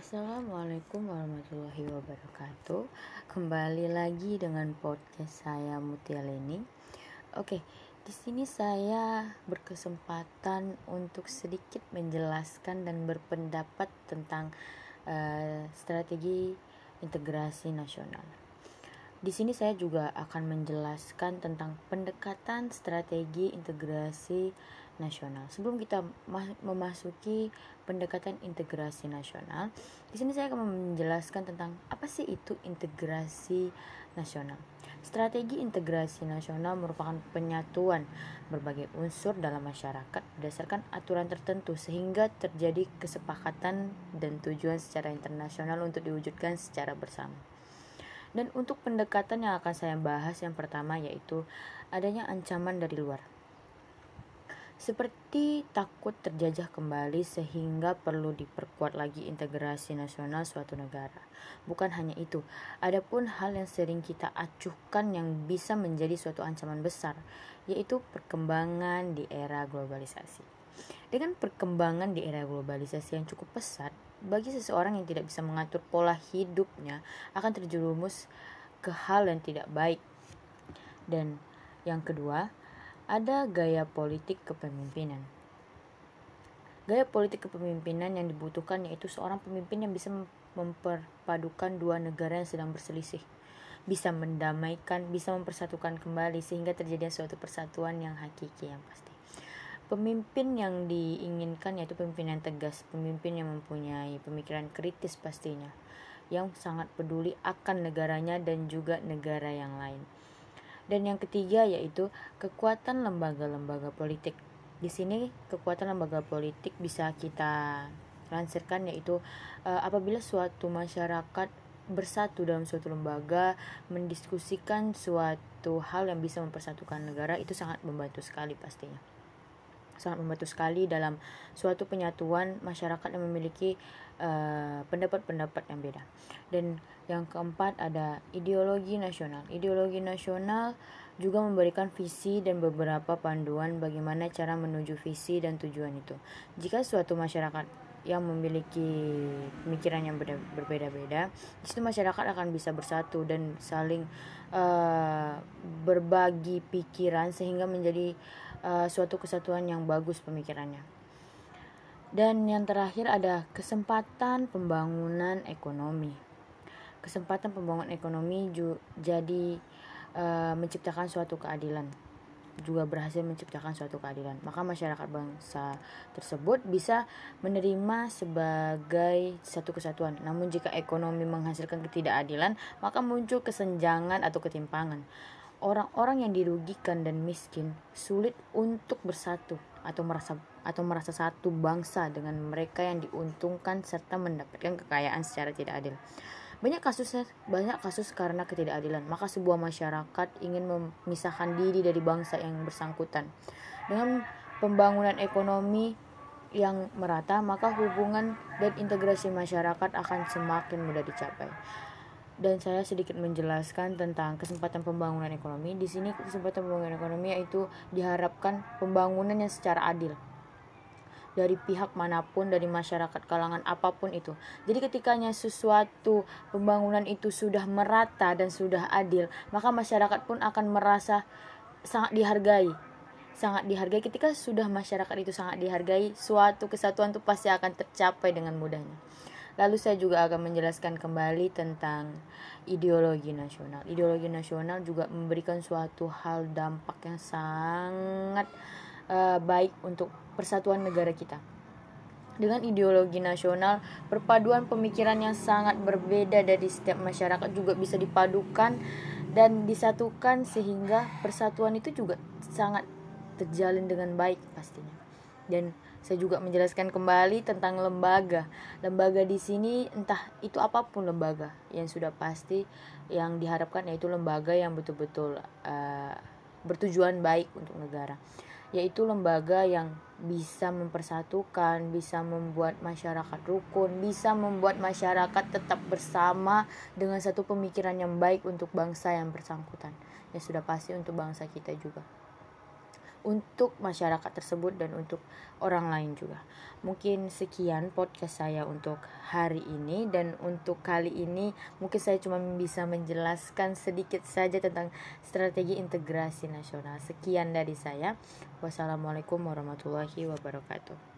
Assalamualaikum warahmatullahi wabarakatuh. Kembali lagi dengan podcast saya Mutia Leni. Oke, di sini saya berkesempatan untuk sedikit menjelaskan dan berpendapat tentang uh, strategi integrasi nasional. Di sini saya juga akan menjelaskan tentang pendekatan strategi integrasi nasional. Sebelum kita memasuki pendekatan integrasi nasional, di sini saya akan menjelaskan tentang apa sih itu integrasi nasional. Strategi integrasi nasional merupakan penyatuan berbagai unsur dalam masyarakat berdasarkan aturan tertentu sehingga terjadi kesepakatan dan tujuan secara internasional untuk diwujudkan secara bersama. Dan untuk pendekatan yang akan saya bahas yang pertama yaitu adanya ancaman dari luar seperti takut terjajah kembali sehingga perlu diperkuat lagi integrasi nasional suatu negara. Bukan hanya itu, ada pun hal yang sering kita acuhkan yang bisa menjadi suatu ancaman besar, yaitu perkembangan di era globalisasi. Dengan perkembangan di era globalisasi yang cukup pesat, bagi seseorang yang tidak bisa mengatur pola hidupnya akan terjerumus ke hal yang tidak baik. Dan yang kedua, ada gaya politik kepemimpinan. Gaya politik kepemimpinan yang dibutuhkan yaitu seorang pemimpin yang bisa memperpadukan dua negara yang sedang berselisih, bisa mendamaikan, bisa mempersatukan kembali sehingga terjadi suatu persatuan yang hakiki yang pasti. Pemimpin yang diinginkan yaitu pemimpin yang tegas, pemimpin yang mempunyai pemikiran kritis pastinya, yang sangat peduli akan negaranya dan juga negara yang lain dan yang ketiga yaitu kekuatan lembaga-lembaga politik. Di sini kekuatan lembaga politik bisa kita lansirkan yaitu uh, apabila suatu masyarakat bersatu dalam suatu lembaga mendiskusikan suatu hal yang bisa mempersatukan negara itu sangat membantu sekali pastinya sangat membantu sekali dalam suatu penyatuan masyarakat yang memiliki eh, pendapat-pendapat uh, yang beda. Dan yang keempat ada ideologi nasional. Ideologi nasional juga memberikan visi dan beberapa panduan bagaimana cara menuju visi dan tujuan itu. Jika suatu masyarakat yang memiliki pemikiran yang berbeda-beda, di situ masyarakat akan bisa bersatu dan saling uh, berbagi pikiran sehingga menjadi uh, suatu kesatuan yang bagus pemikirannya. Dan yang terakhir ada kesempatan pembangunan ekonomi. Kesempatan pembangunan ekonomi jadi uh, menciptakan suatu keadilan juga berhasil menciptakan suatu keadilan. Maka masyarakat bangsa tersebut bisa menerima sebagai satu kesatuan. Namun jika ekonomi menghasilkan ketidakadilan, maka muncul kesenjangan atau ketimpangan orang-orang yang dirugikan dan miskin sulit untuk bersatu atau merasa atau merasa satu bangsa dengan mereka yang diuntungkan serta mendapatkan kekayaan secara tidak adil. Banyak kasusnya banyak kasus karena ketidakadilan, maka sebuah masyarakat ingin memisahkan diri dari bangsa yang bersangkutan. Dengan pembangunan ekonomi yang merata, maka hubungan dan integrasi masyarakat akan semakin mudah dicapai dan saya sedikit menjelaskan tentang kesempatan pembangunan ekonomi. Di sini kesempatan pembangunan ekonomi yaitu diharapkan pembangunan yang secara adil dari pihak mana pun dari masyarakat kalangan apa pun itu. Jadi ketikanya sesuatu pembangunan itu sudah merata dan sudah adil, maka masyarakat pun akan merasa sangat dihargai. Sangat dihargai ketika sudah masyarakat itu sangat dihargai, suatu kesatuan itu pasti akan tercapai dengan mudahnya. Lalu saya juga akan menjelaskan kembali tentang ideologi nasional. Ideologi nasional juga memberikan suatu hal dampak yang sangat uh, baik untuk persatuan negara kita. Dengan ideologi nasional, perpaduan pemikiran yang sangat berbeda dari setiap masyarakat juga bisa dipadukan dan disatukan sehingga persatuan itu juga sangat terjalin dengan baik pastinya. Dan saya juga menjelaskan kembali tentang lembaga. Lembaga di sini entah itu apa pun lembaga yang sudah pasti yang diharapkan yaitu lembaga yang betul-betul uh, bertujuan baik untuk negara. Yaitu lembaga yang bisa mempersatukan, bisa membuat masyarakat rukun, bisa membuat masyarakat tetap bersama dengan satu pemikiran yang baik untuk bangsa yang bersangkutan. Ya sudah pasti untuk bangsa kita juga. Untuk masyarakat tersebut dan untuk orang lain juga. Mungkin sekian podcast saya untuk hari ini dan untuk kali ini mungkin saya cuma bisa menjelaskan sedikit saja tentang strategi integrasi nasional. Sekian dari saya. Wassalamualaikum warahmatullahi wabarakatuh.